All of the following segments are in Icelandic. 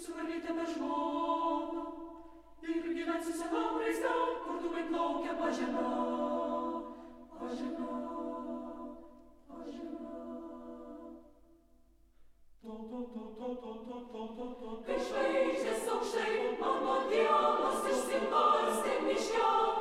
схвалі тебе. Пішли, ще суши, мама, ти, а сім бар, з тим мішкам,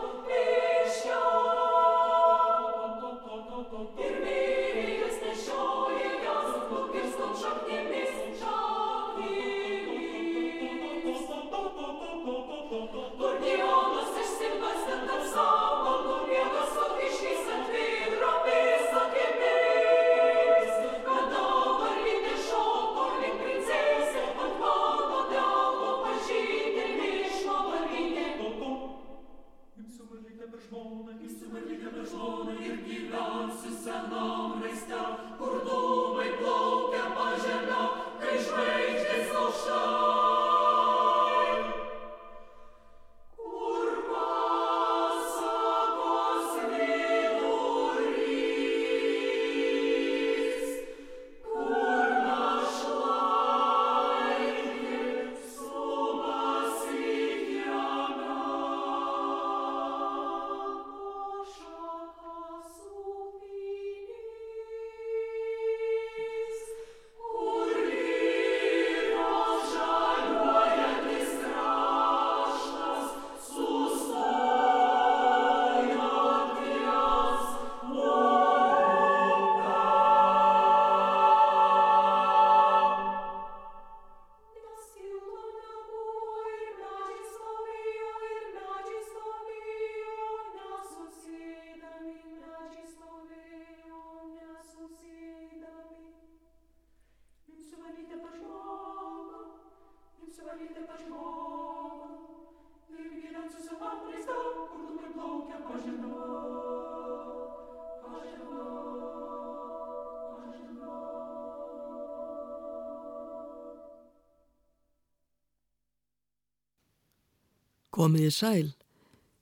Komiði sæl.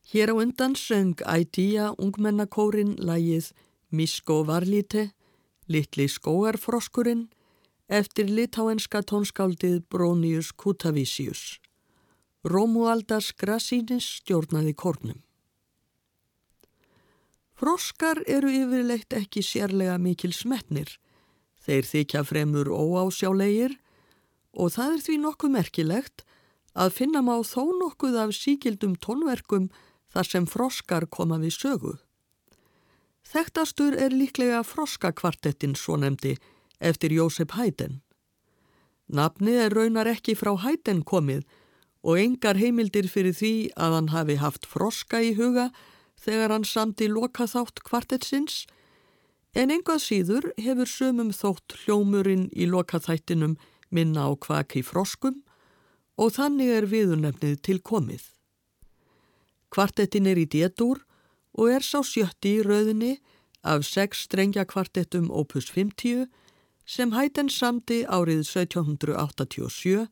Hér á undan söng Ædía ungmennakórin lægið Misko Varlíte, Littli skóarfroskurinn, eftir litáenska tónskáldið Brónius Kutavísius. Rómualdas Grasínis stjórnaði kórnum. Froskar eru yfirleitt ekki sérlega mikil smetnir. Þeir þykja fremur óásjálegir og það er því nokkuð merkilegt að finna má þó nokkuð af síkildum tónverkum þar sem froskar koma við sögu. Þekktastur er líklega froskakvartettin svo nefndi eftir Jósef Hæden. Nafnið er raunar ekki frá Hæden komið og engar heimildir fyrir því að hann hafi haft froska í huga þegar hann samti lokaþátt kvartettsins en engað síður hefur sömum þótt hljómurinn í lokaþættinum minna á kvaki froskum og þannig er viðurnefnið til komið. Kvartettin er í détur og er sá sjötti í rauðinni af sex strengja kvartettum opus 50 sem hætten samti árið 1787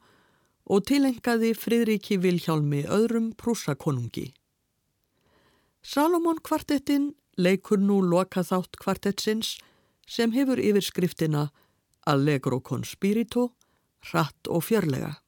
og tilengaði Fridriki Vilhjálmi öðrum prúsakonungi. Salomon kvartettin leikur nú lokaþátt kvartettsins sem hefur yfirskriftina Allegro con spirito, hratt og fjörlega.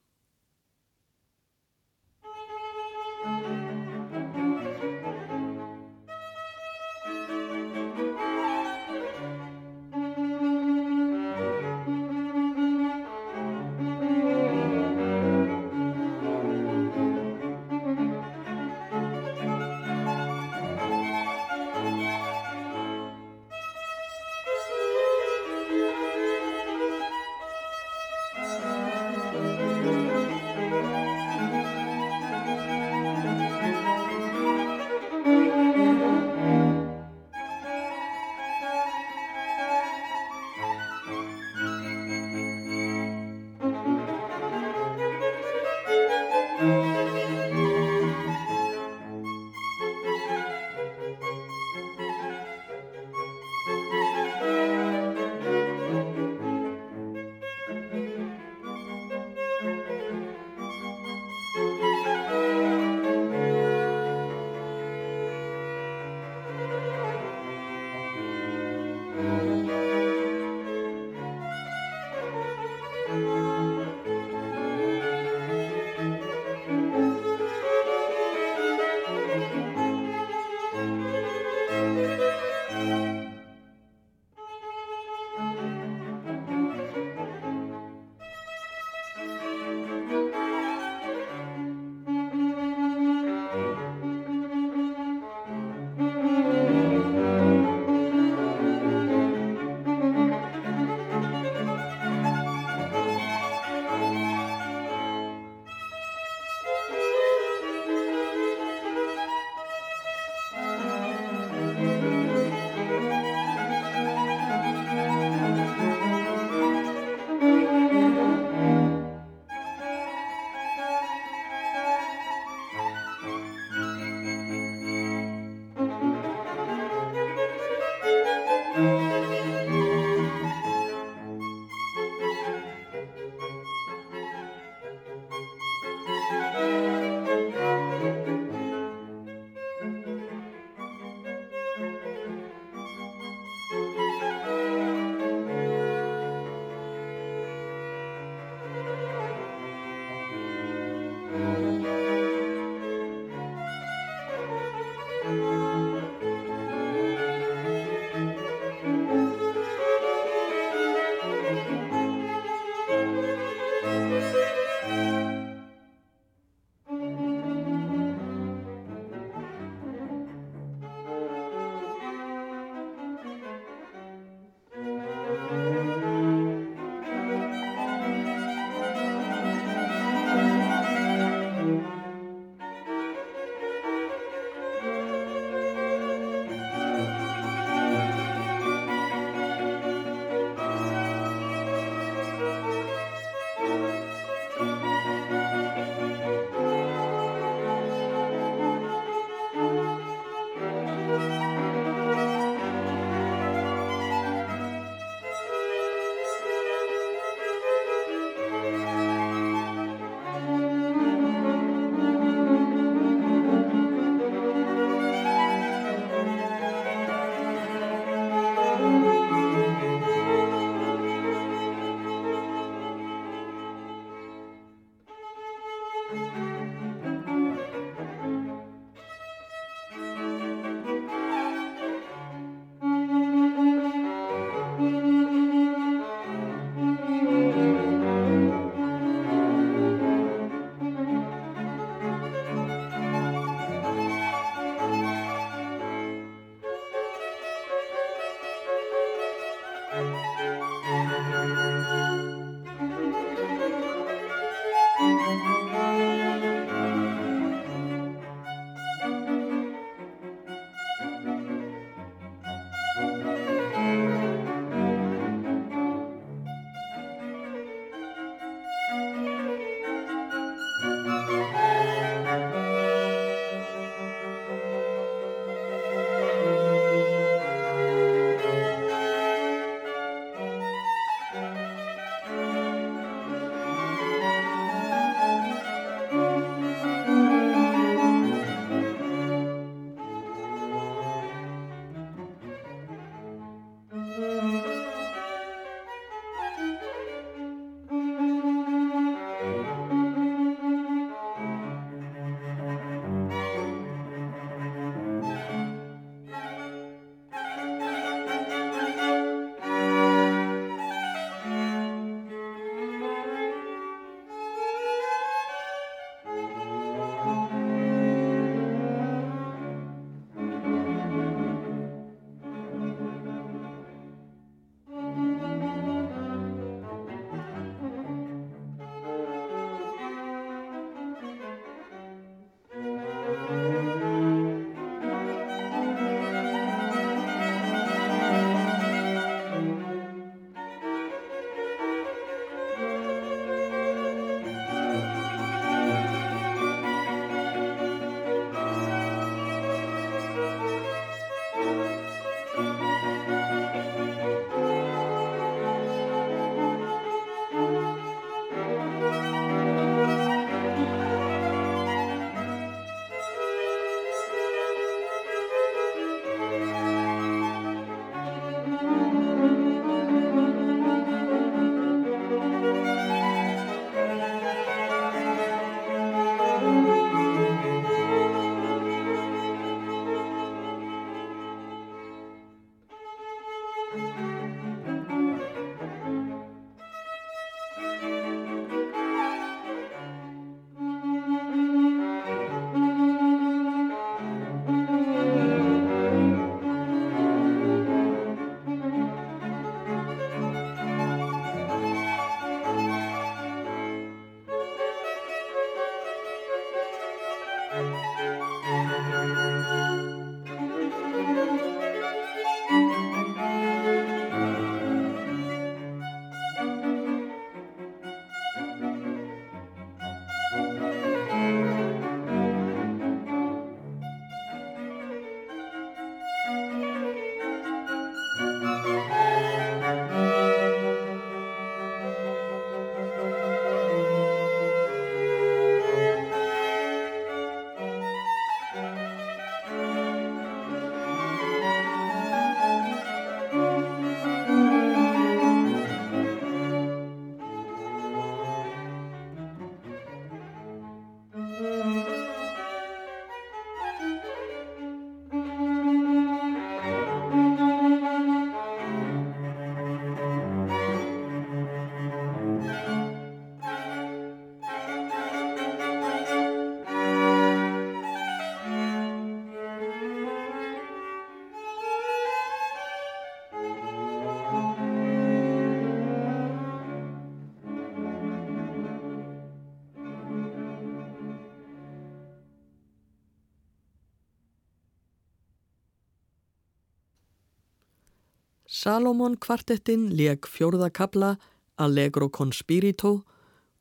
Salomon kvartettin leg fjórðakabla Allegro con Spirito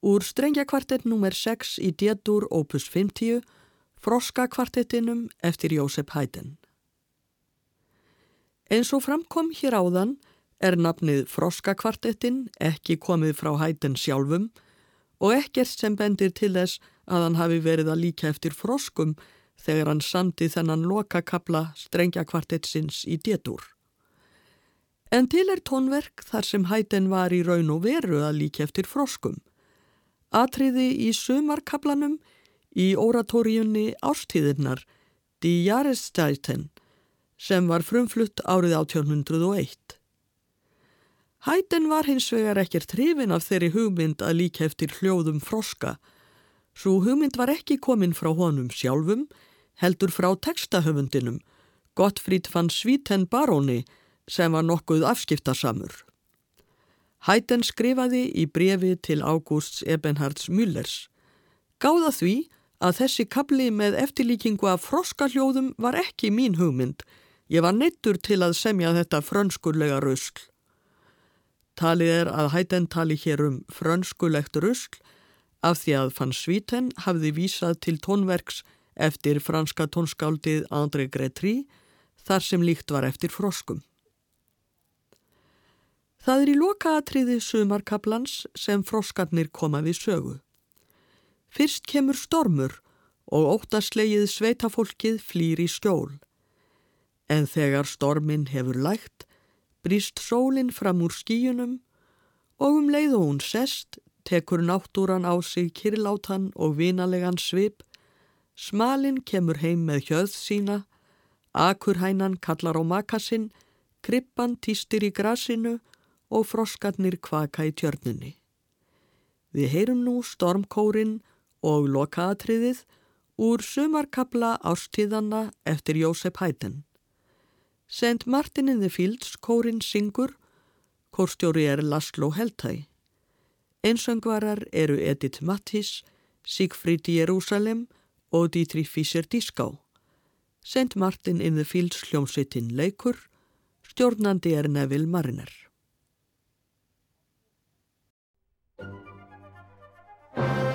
úr strengjakvartett nr. 6 í D-dur opus 50 Froska kvartettinum eftir Jósef Haydn. Eins og framkom hér áðan er nafnið Froska kvartettin ekki komið frá Haydn sjálfum og ekkert sem bendir til þess að hann hafi verið að líka eftir froskum þegar hann samti þennan lokakabla strengjakvartettsins í D-dur. En til er tónverk þar sem Haydn var í raun og veru að líka eftir froskum. Atriði í sumarkablanum í oratóriunni Ástíðirnar, Die Jahresteiten, sem var frumflutt árið 1801. Hætten var hins vegar ekkert hrifin af þeirri hugmynd að líka eftir hljóðum froska. Svo hugmynd var ekki komin frá honum sjálfum, heldur frá textahöfundinum, Gottfried van Svíten Baróni, sem var nokkuð afskiptasamur. Hætten skrifaði í brefi til Ágústs Ebenhards Müllers. Gáða því að þessi kabli með eftirlíkingu af froskaljóðum var ekki mín hugmynd. Ég var neittur til að semja þetta frönskurlega rusl. Talið er að Hætten tali hér um frönskulegt rusl af því að fann Svíten hafði vísað til tónverks eftir franska tónskáldið André Gretry þar sem líkt var eftir froskum. Það er í lokaatriði sumarkaplans sem froskarnir koma við sögu. Fyrst kemur stormur og óttaslegið sveitafólkið flýr í skjól. En þegar stormin hefur lægt, brýst sólinn fram úr skíunum og um leið og hún sest, tekur náttúran á sig kirlátan og vinalegan svip, smalinn kemur heim með hjöð sína, akurhænan kallar á makasinn, krippan týstir í grasinu og froskarnir kvaka í tjörnunni. Við heyrum nú stormkórin og lokaatriðið úr sumarkabla ástíðanna eftir Jósef Hætten. St. Martin in the Fields kórin syngur, kórstjóri er Laszlo Heltæ. Einsöngvarar eru Edith Mattis, Sigfrid Jerusalem og Dietrich Fischer-Dieskau. St. Martin in the Fields hljómsveitin leikur, stjórnandi er Neville Mariner. you.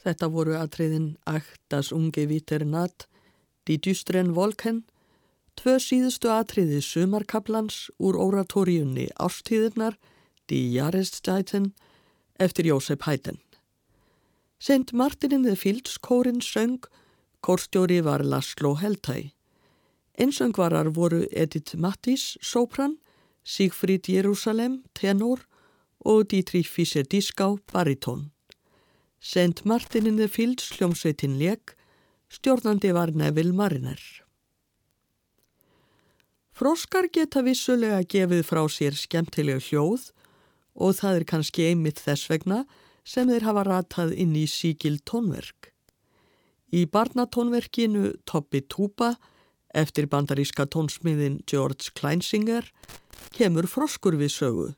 Þetta voru atriðin Aktas unge viternat, Die dystren Volken, tvö síðustu atriði sumarkaplans úr oratóriunni Ástíðirnar, Die Jahreszzeiten, eftir Jósef Haydn. Sent Martinin the Fields kórin söng, kórstjóri var Laszlo Heltæ. Einsöngvarar voru Edith Mattis, sopran, Sigfrid Jerusalem, tenor og Dietrich Fischer-Dieskau, baritón. Sent Martinin the Fields hljómsveitin leik, stjórnandi var Neville Mariner. Froskar geta vissulega gefið frá sér skemmtilega hljóð og það er kannski einmitt þess vegna sem þeir hafa ratað inn í síkil tónverk. Í barnatónverkinu Toppi Tuba eftir bandaríska tónsmiðin George Kleinsinger kemur froskur við sögu.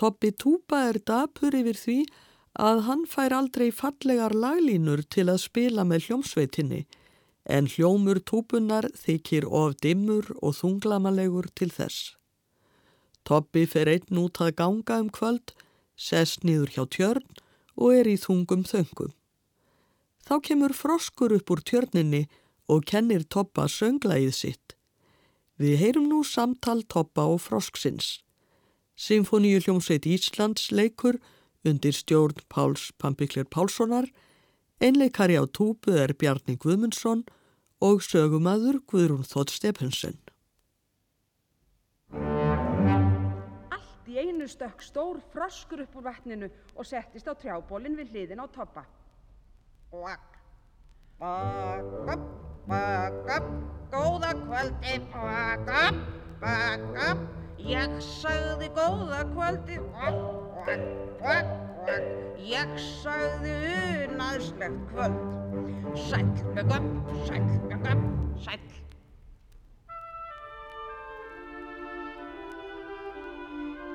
Toppi Tuba er dapur yfir því að hann fær aldrei fallegar laglínur til að spila með hljómsveitinni en hljómur túpunar þykir of dimmur og þunglamalegur til þess. Toppi fer einn út að ganga um kvöld, sest nýður hjá tjörn og er í þungum þöngum. Þá kemur froskur upp úr tjörninni og kennir Toppa sönglaðið sitt. Við heyrum nú samtal Toppa og frosksins. Symfóníu hljómsveit Íslands leikur undir stjórn Páls Pampiklir Pálssonar, einleikari á túpu er Bjarni Guðmundsson og sögumadur Guðrún Þótt Stephensen. í einu stökk stór froskur upp úr vatninu og settist á trjábólinn við hliðin á toppa. Kvakk, kvakk upp, kvakk upp, góða kvöldi, kvakk upp, kvakk upp, ég sagði góða kvöldi, kvakk, kvakk, kvakk, kvakk, ég sagði unaðslegt kvöld. Sæll, bygg upp, sæll, bygg upp, sæll.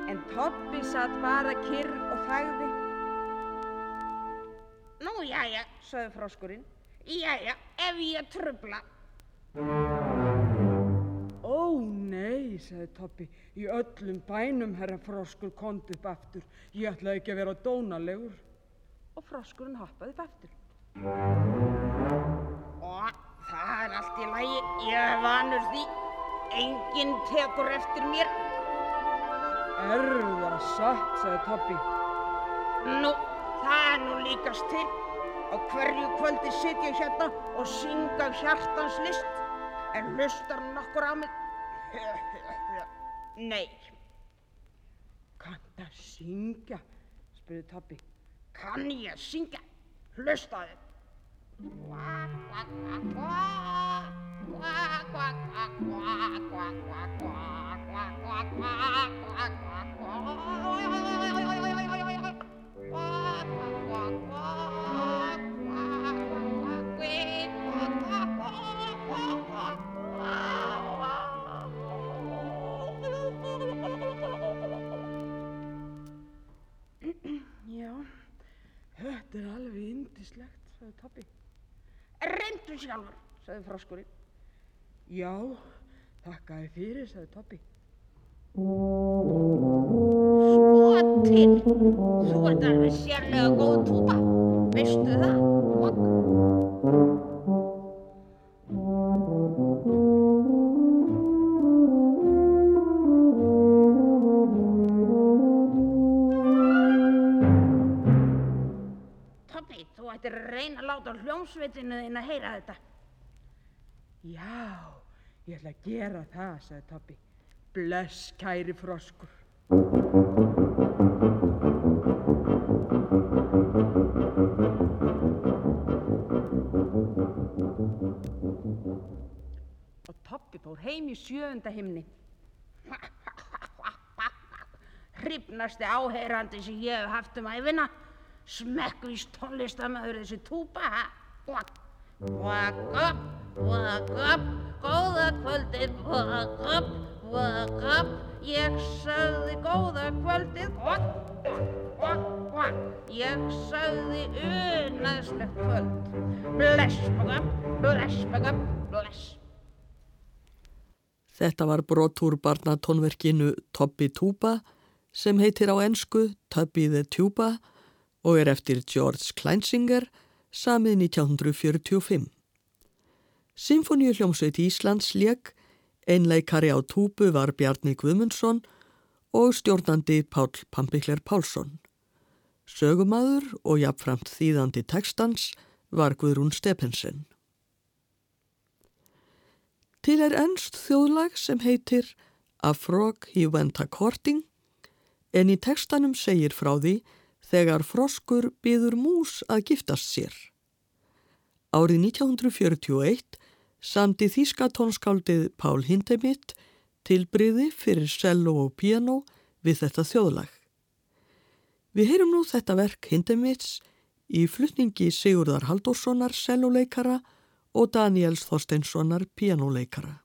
En Toppi satt bara kyrr og þægði. Nú, jæja, Söðu froskurinn. jæja, ef ég trubla. Ó nei, sagði Toppi, í öllum bænum herra froskur kond upp aftur. Ég ætlaði ekki að vera dónalegur. Og froskurinn hoppaði upp aftur. Og það er allt í lagi, ég er vanur því. Enginn tekur eftir mér. Er það satt, sagði Toppi. Nú, það er nú líkast til. Á hverju kvöldi sit ég hérna og synga hjartans list. En hlustar nokkur á mig? Nei, Kannt að syngja, spurði Toppi. kann ég syngja? Hlustaði. Kvak, Reyndu sjálfur. sagði froskurinn. Já, þakka þér fyrir, sagði Toppi. Svo til. Þú ert alveg sérlega góð túpa. Veistu það? Kvak. Hljómsveitinu þín að heyra þetta. Já, ég ætla að gera það, sagði Toppi. Bless, kæri froskur. Og Toppi fór heim í sjöunda himni. Hrifnasti áheyrandi sem ég hef haft um æfina. Smekkvís tónlistamöður þessi túpa, ha? Kvak upp, kvak upp, góða kvöldið, kvak upp, kvak upp. Ég sagði góða kvöldið, kvak, kvak, kvak, kvak. Ég sagði unaðslegt kvöld. Bless, kvak upp, bless, kvak upp, bless. Þetta var brot úr barnatónverkinu Toppi Tuba sem heitir á ensku Tubby the Tuba og er eftir George Kleinsinger samið 1945. Symfóníu hljómsveit Íslands leik, einleikari á túpu var Bjarni Guðmundsson og stjórnandi Pál Pampikler Pálsson. Sögumadur og jafnframt þýðandi tekstans var Guðrún Stephensen. Til er ennst þjóðlag sem heitir A Frog He Went A Courting en í tekstanum segir frá því þegar froskur byður mús að giftast sér. Árið 1941 samti þýska tónskáldið Pál Hindemitt tilbriði fyrir cello og piano við þetta þjóðlag. Við heyrum nú þetta verk Hindemits í flutningi Sigurðar Haldórssonar celloleikara og Daniels Þorsteinssonar pianoleikara.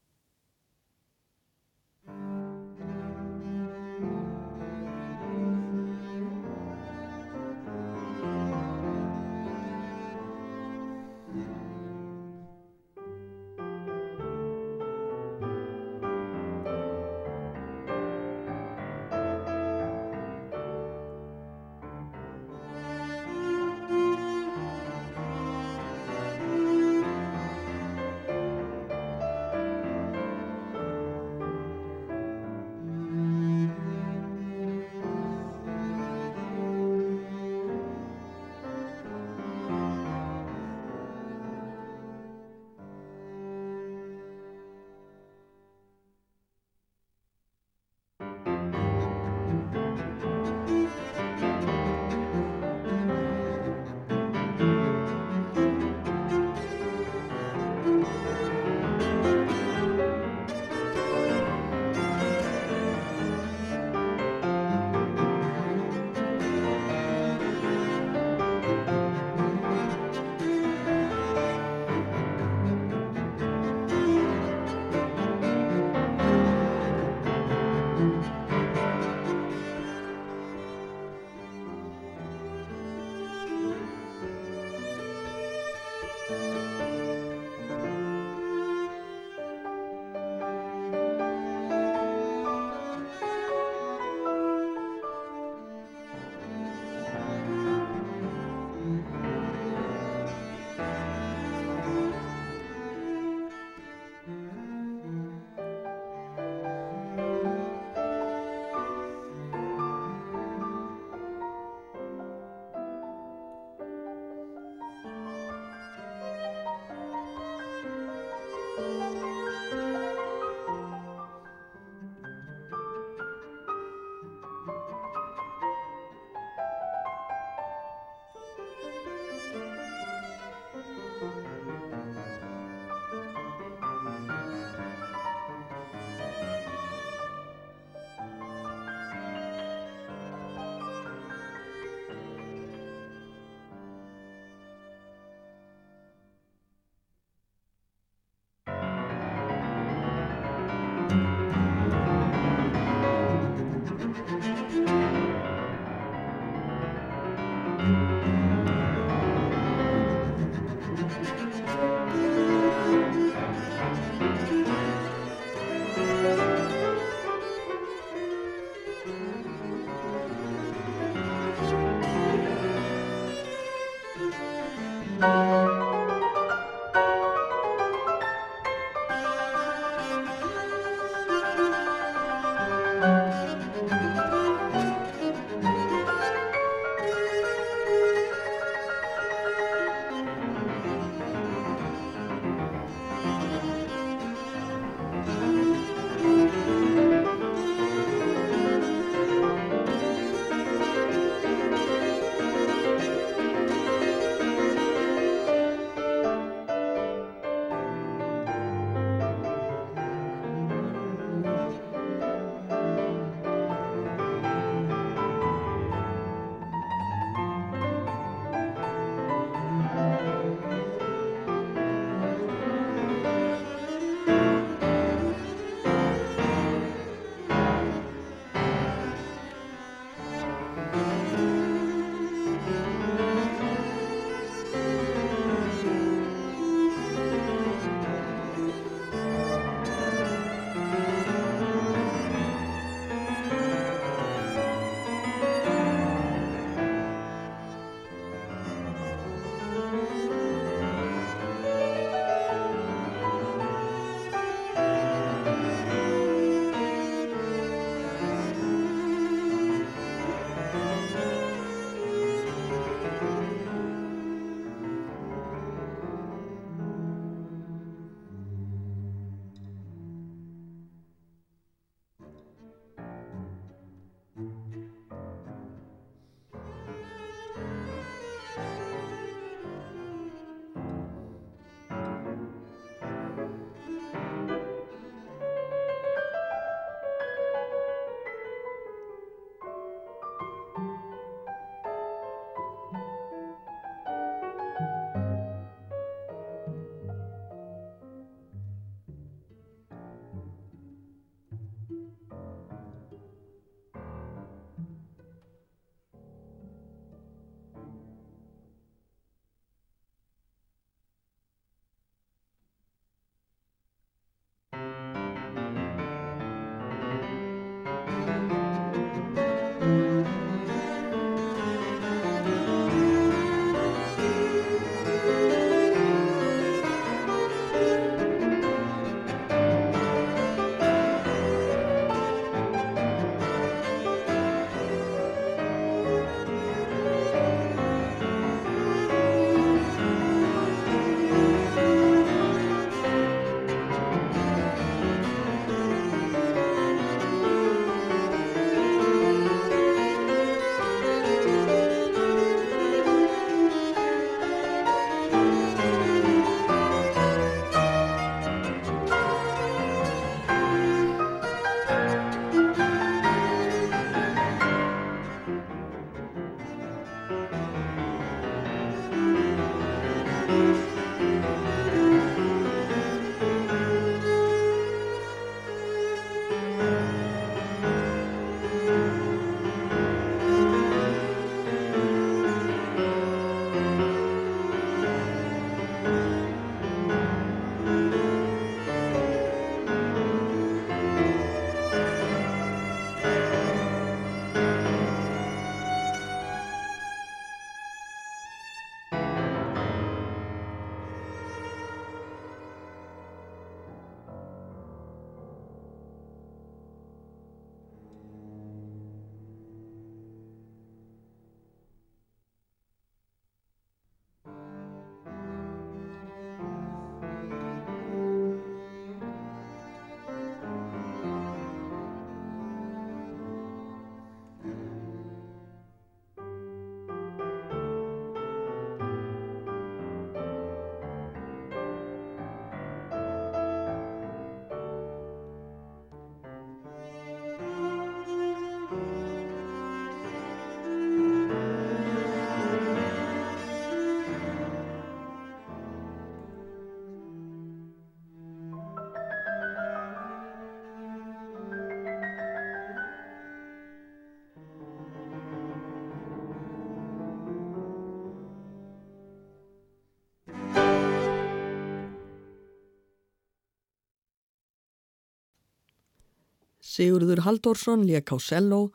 Sigurður Halldórsson lék á cello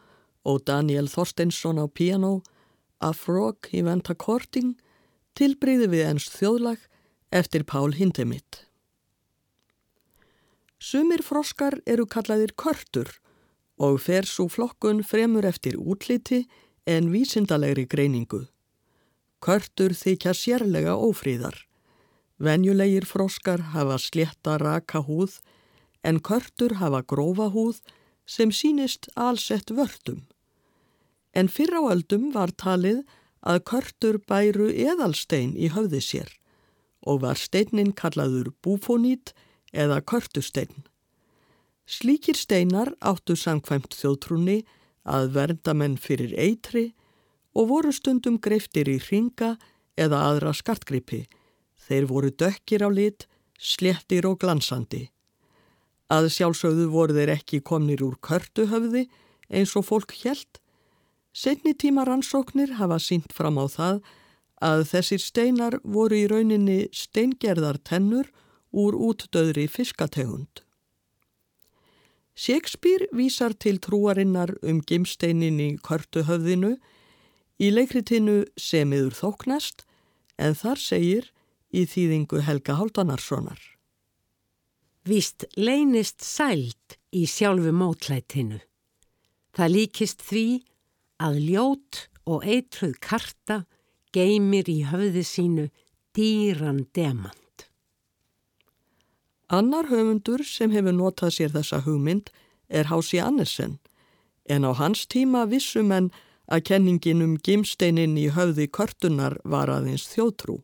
og Daniel Þorsteinsson á piano, A Frog í Venta Korting, tilbreyði við ens þjóðlag eftir Pál Hindemitt. Sumir froskar eru kallaðir körtur og fer svo flokkun fremur eftir útliti en vísindalegri greiningu. Körtur þykja sérlega ófríðar. Venjulegir froskar hafa slétta raka húð en körtur hafa grófa húð sem sínist allsett vördum. En fyrr á öldum var talið að körtur bæru eðalstein í höfði sér og var steinin kallaður búfonít eða körtustein. Slíkir steinar áttu samkvæmt þjóðtrúni að vernda menn fyrir eitri og voru stundum greiftir í ringa eða aðra skartgripi. Þeir voru dökkir á lit, sléttir og glansandi. Að sjálfsögðu voru þeir ekki komnir úr körtuhöfði eins og fólk hjælt. Setni tíma rannsóknir hafa sínt fram á það að þessir steinar voru í rauninni steingerðar tennur úr útdöðri fiskategund. Shakespeare vísar til trúarinnar um gimsteinin í körtuhöfðinu í leikritinu Semiður þóknast en þar segir í þýðingu Helga Hálfdanarssonar. Vist leynist sælt í sjálfu mótlætinu. Það líkist því að ljót og eitruð karta geymir í höfði sínu dýran demant. Annar höfundur sem hefur notað sér þessa hugmynd er Hási Annesen en á hans tíma vissum en að kenningin um gimsteinin í höfði körtunar var aðeins þjótrú.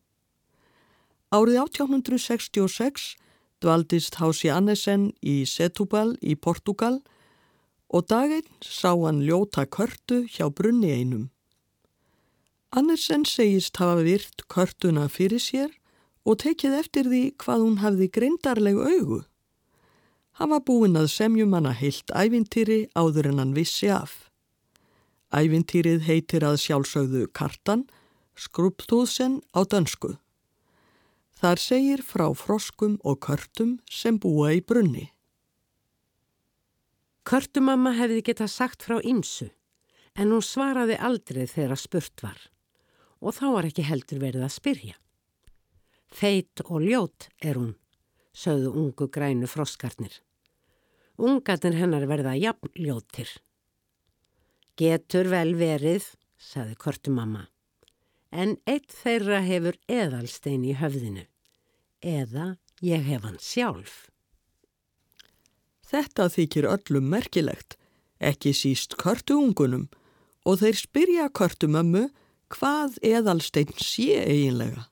Árið 1866 dvaldist Hási Annesen í Setúbal í Portugal og daginn sá hann ljóta körtu hjá brunni einum. Annesen segist hafa virt körtuna fyrir sér og tekið eftir því hvað hún hafði greindarleg augu. Hann var búinn að semjum hana heilt ævintýri áður en hann vissi af. Ævintýrið heitir að sjálfsögðu kartan, skruptúðsen á dönsku. Þar segir frá froskum og körtum sem búa í brunni. Körtumamma hefði geta sagt frá ymsu, en hún svaraði aldrei þegar spurt var og þá var ekki heldur verið að spyrja. Feit og ljót er hún, sögðu ungu grænu froskarnir. Ungarnir hennar verða jafn ljótir. Getur vel verið, sagði kortumamma, en eitt þeirra hefur eðalstein í höfðinu eða ég hef hann sjálf. Þetta þykir öllum merkilegt, ekki síst körtuungunum og þeir spyrja körtumömmu hvað eðalstein sé eiginlega.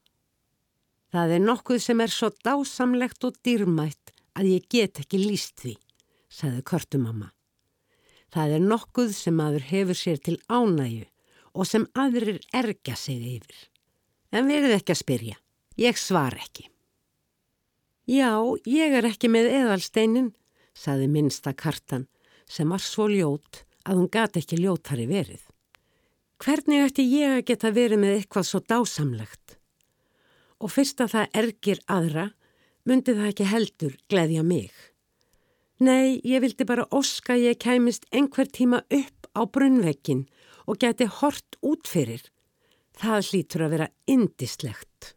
Það er nokkuð sem er svo dásamlegt og dýrmætt að ég get ekki líst því, sagði körtumamma. Það er nokkuð sem aður hefur sér til ánægu og sem aðrir erga sig yfir. En verið ekki að spyrja. Ég svar ekki. Já, ég er ekki með eðalsteinin, saði minnsta kartan sem var svo ljót að hún gati ekki ljótari verið. Hvernig ætti ég að geta verið með eitthvað svo dásamlegt? Og fyrst að það ergir aðra, myndi það ekki heldur gleðja mig. Nei, ég vildi bara oska ég kæmist einhver tíma upp á brunnvekkin og geti hort út fyrir. Það hlýtur að vera indislegt.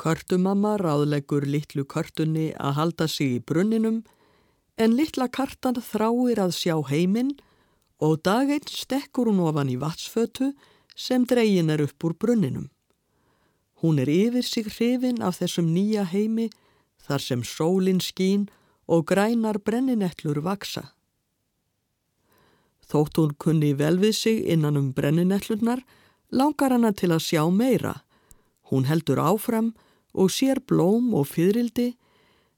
Körtumamma ráðleggur litlu körtunni að halda sig í brunninum en litla kartan þráir að sjá heiminn og daginn stekkur hún ofan í vatsfötu sem dregin er upp úr brunninum. Hún er yfir sig hrifin af þessum nýja heimi þar sem sólinn skín og grænar brenninettlur vaksa. Þótt hún kunni vel við sig innan um brenninettlurnar langar hana til að sjá meira. Hún heldur áfram og sér blóm og fyririldi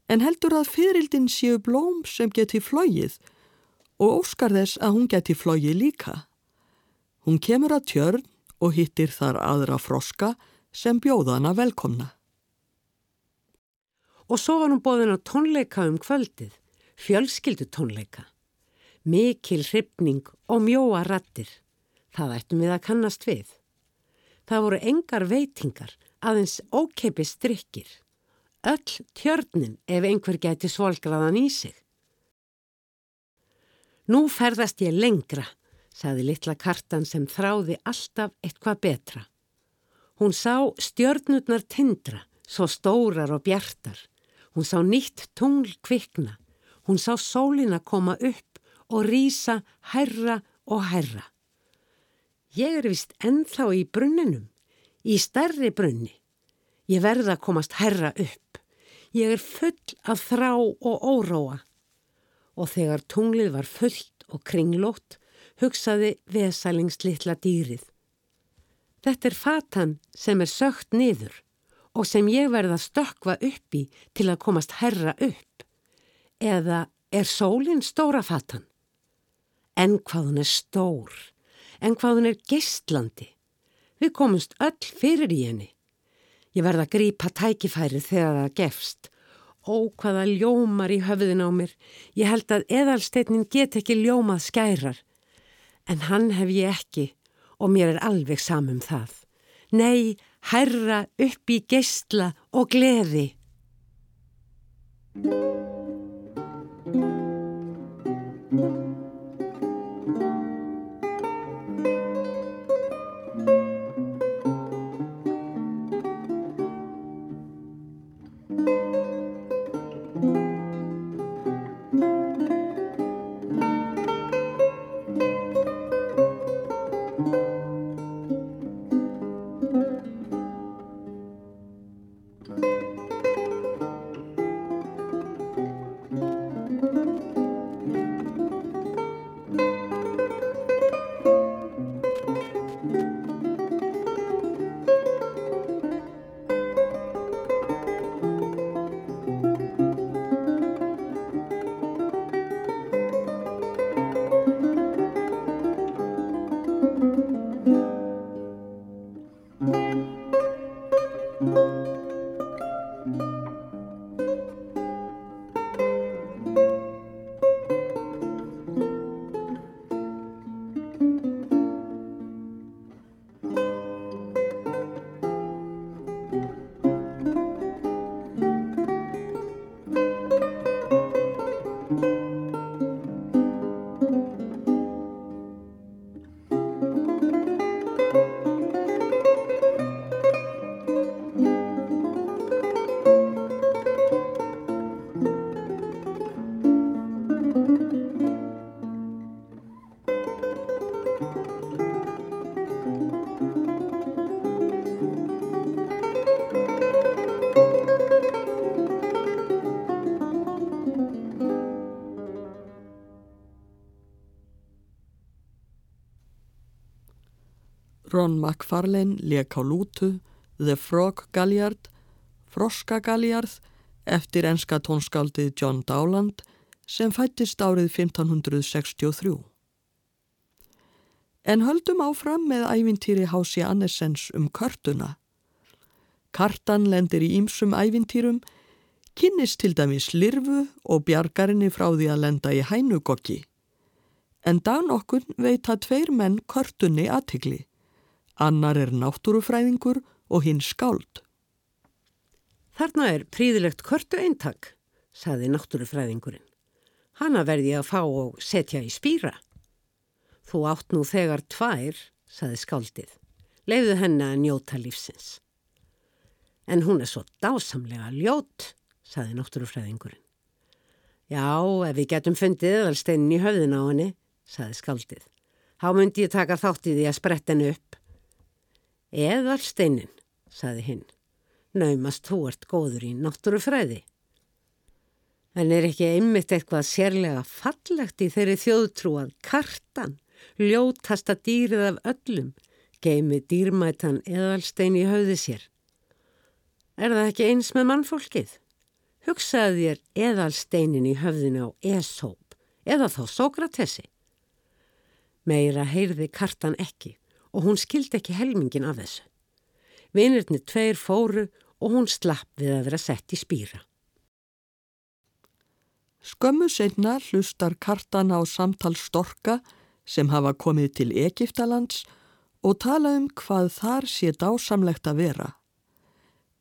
en heldur að fyririldin séu blóm sem geti flóið og óskar þess að hún geti flóið líka. Hún kemur að tjörn og hittir þar aðra froska sem bjóða hana velkomna. Og svo var hún bóðin á tónleika um kvöldið, fjölskyldu tónleika. Mikil hrifning og mjóa rattir. Það ættum við að kannast við. Það voru engar veitingar aðeins ókeipi strikkir. Öll tjörnin ef einhver geti svolgraðan í sig. Nú ferðast ég lengra, saði litla kartan sem þráði alltaf eitthvað betra. Hún sá stjörnurnar tindra, svo stórar og bjartar. Hún sá nýtt tungl kvikna. Hún sá sólina koma upp og rýsa herra og herra. Ég er vist ennþá í brunninum í stærri brunni. Ég verða að komast herra upp. Ég er full af þrá og óróa. Og þegar tunglið var fullt og kringlót, hugsaði vesælingslitla dýrið. Þetta er fatan sem er sögt niður og sem ég verða að stökva upp í til að komast herra upp. Eða er sólinn stóra fatan? En hvað hún er stór, en hvað hún er gistlandi. Við komumst öll fyrir í henni. Ég verða að grípa tækifæri þegar það gefst. Ó, hvaða ljómar í höfðin á mér. Ég held að eðalsteinin get ekki ljómað skærar. En hann hef ég ekki og mér er alveg samum það. Nei, herra upp í geistla og gleði. Ron MacFarlane leik á lútu The Frog Galliard, Froska Galliard eftir enska tónskaldið John Dowland sem fættist árið 1563. En höldum áfram með ævintýri Hási Annesens um körtuna. Kartan lendir í ýmsum ævintýrum, kynnist til dæmis lirfu og bjargarinni frá því að lenda í hænugokki. En dag nokkur veit að tveir menn körtunni aðtigli. Annar er náttúrufræðingur og hinn skáld. Þarna er príðilegt körtu eintak, saði náttúrufræðingurinn. Hanna verði að fá og setja í spýra. Þú átt nú þegar tvær, saði skáldið. Leifðu henni að njóta lífsins. En hún er svo dásamlega ljót, saði náttúrufræðingurinn. Já, ef við getum fundið eðalsteinin í höfðin á henni, saði skaldið. Há myndi ég taka þáttið í að spretta henni upp. Eðalsteinin, saði hinn. Naumast þú ert góður í náttúrufræði. En er ekki einmitt eitthvað sérlega fallegt í þeirri þjóðtrú að kartan, ljótasta dýrið af öllum, geimi dýrmætan eðalstein í höfði sér. Er það ekki eins með mannfólkið? Hugsaði þér eðalsteinin í höfðinu á Esóp eða þá Sókratesi. Meira heyrði kartan ekki og hún skildi ekki helmingin af þessu. Vinirni tveir fóru og hún slapp við að vera sett í spýra. Skömmu setna hlustar kartan á samtal storka sem hafa komið til Egiptalands og tala um hvað þar sé dásamlegt að vera.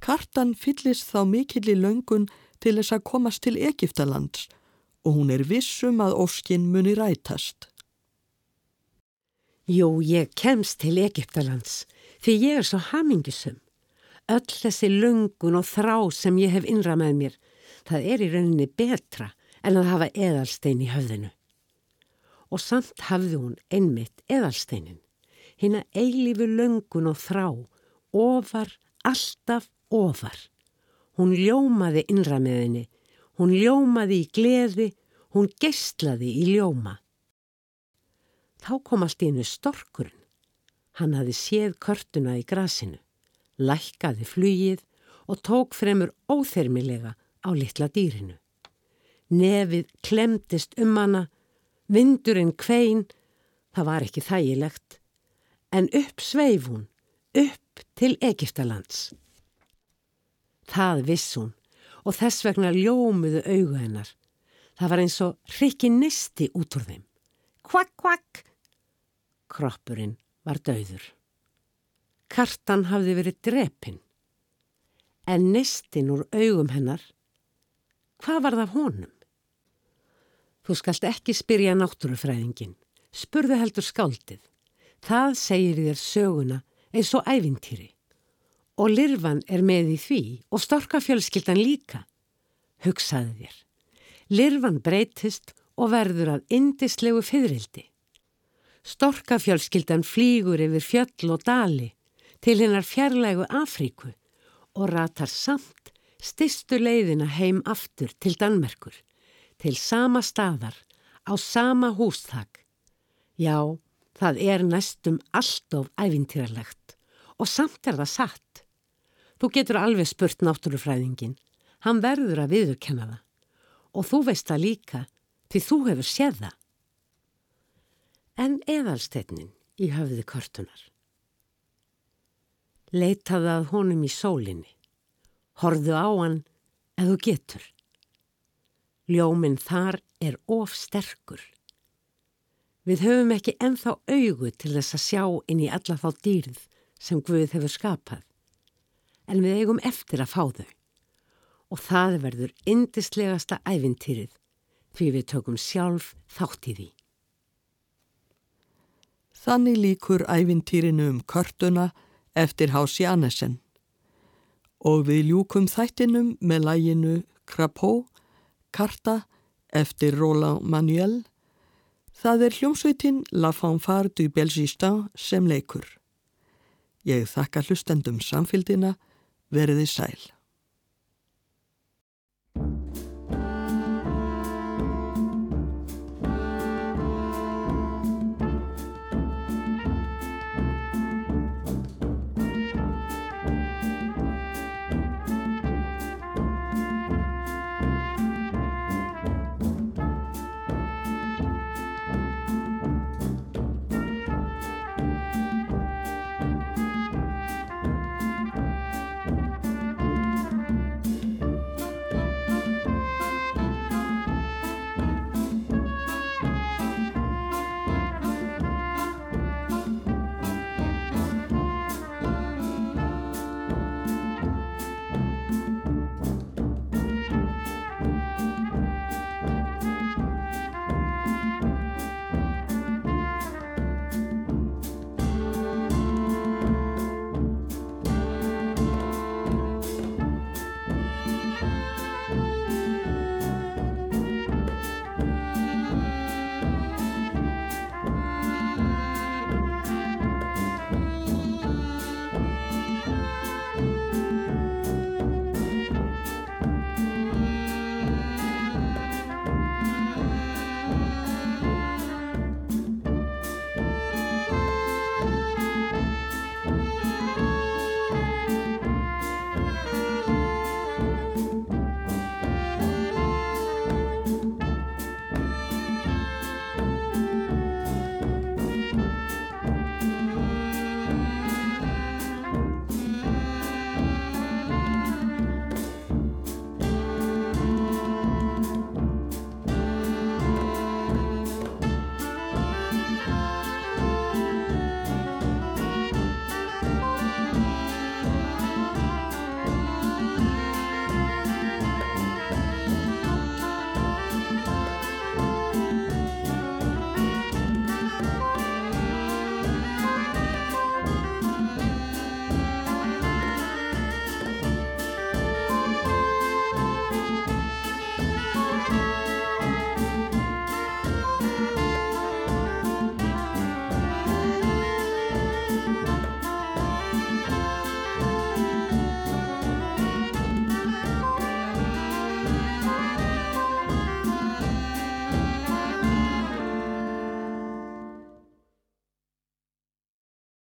Kartan fyllist þá mikill í löngun til þess að komast til Egiptalands og hún er vissum að óskinn muni rætast. Jú, ég kemst til Egiptalands því ég er svo hamingisum. Öll þessi löngun og þrá sem ég hef innra með mér, það er í rauninni betra en að hafa eðalstein í höfðinu. Og samt hafði hún einmitt eðalsteinin, hinn að eilífu löngun og þrá, ofar, alltaf ofar. Hún ljómaði innra með henni, hún ljómaði í gleði, hún gestlaði í ljóma. Þá kom allt í hennu storkurinn. Hann hafi séð körtuna í grasinu, lækkaði flugið og tók fremur óþermilega á litla dýrinu. Nefið klemdist um hana, vindurinn kvein, það var ekki þægilegt, en upp sveif hún, upp til Egiptalands. Það viss hún og þess vegna ljómuðu augu hennar. Það var eins og hriki nisti út úr þeim. Kvakk, kvakk! Kroppurinn var dauður. Kartan hafði verið drepinn. En nistin úr augum hennar, hvað var það honum? Þú skalt ekki spyrja náttúrufræðingin. Spurðu heldur skáldið. Það segir þér söguna eins og ævintýri. Og lirfan er með í því og storkafjölskyldan líka. Hugsaði þér. Lirfan breytist og verður að indislegu fyririldi. Storkafjölskyldan flýgur yfir fjöll og dali til hennar fjarlægu Afríku og ratar samt stistu leiðina heim aftur til Danmerkur, til sama staðar, á sama hústak. Já, það er næstum alltof æfintýralegt og samt er það satt. Þú getur alveg spurt náttúrufræðingin, hann verður að viðurkenna það og þú veist það líka því þú hefur séð það. En eðalstegnin í höfði kortunar. Leitaði að honum í sólinni. Horðu á hann eða getur. Ljóminn þar er of sterkur. Við höfum ekki enþá augu til þess að sjá inn í alla þá dýrð sem Guð hefur skapað. En við eigum eftir að fá þau. Og það verður indislegasta æfintýrið því við tökum sjálf þátt í því. Þannig líkur æfintýrinu um körtuna eftir Hási Annesen. Og við ljúkum þættinum með læginu Krapó, Karta eftir Roland Manuel. Það er hljómsveitin La Fanfare du Belgistan sem leikur. Ég þakka hlustendum samfélgina, veriði sæl.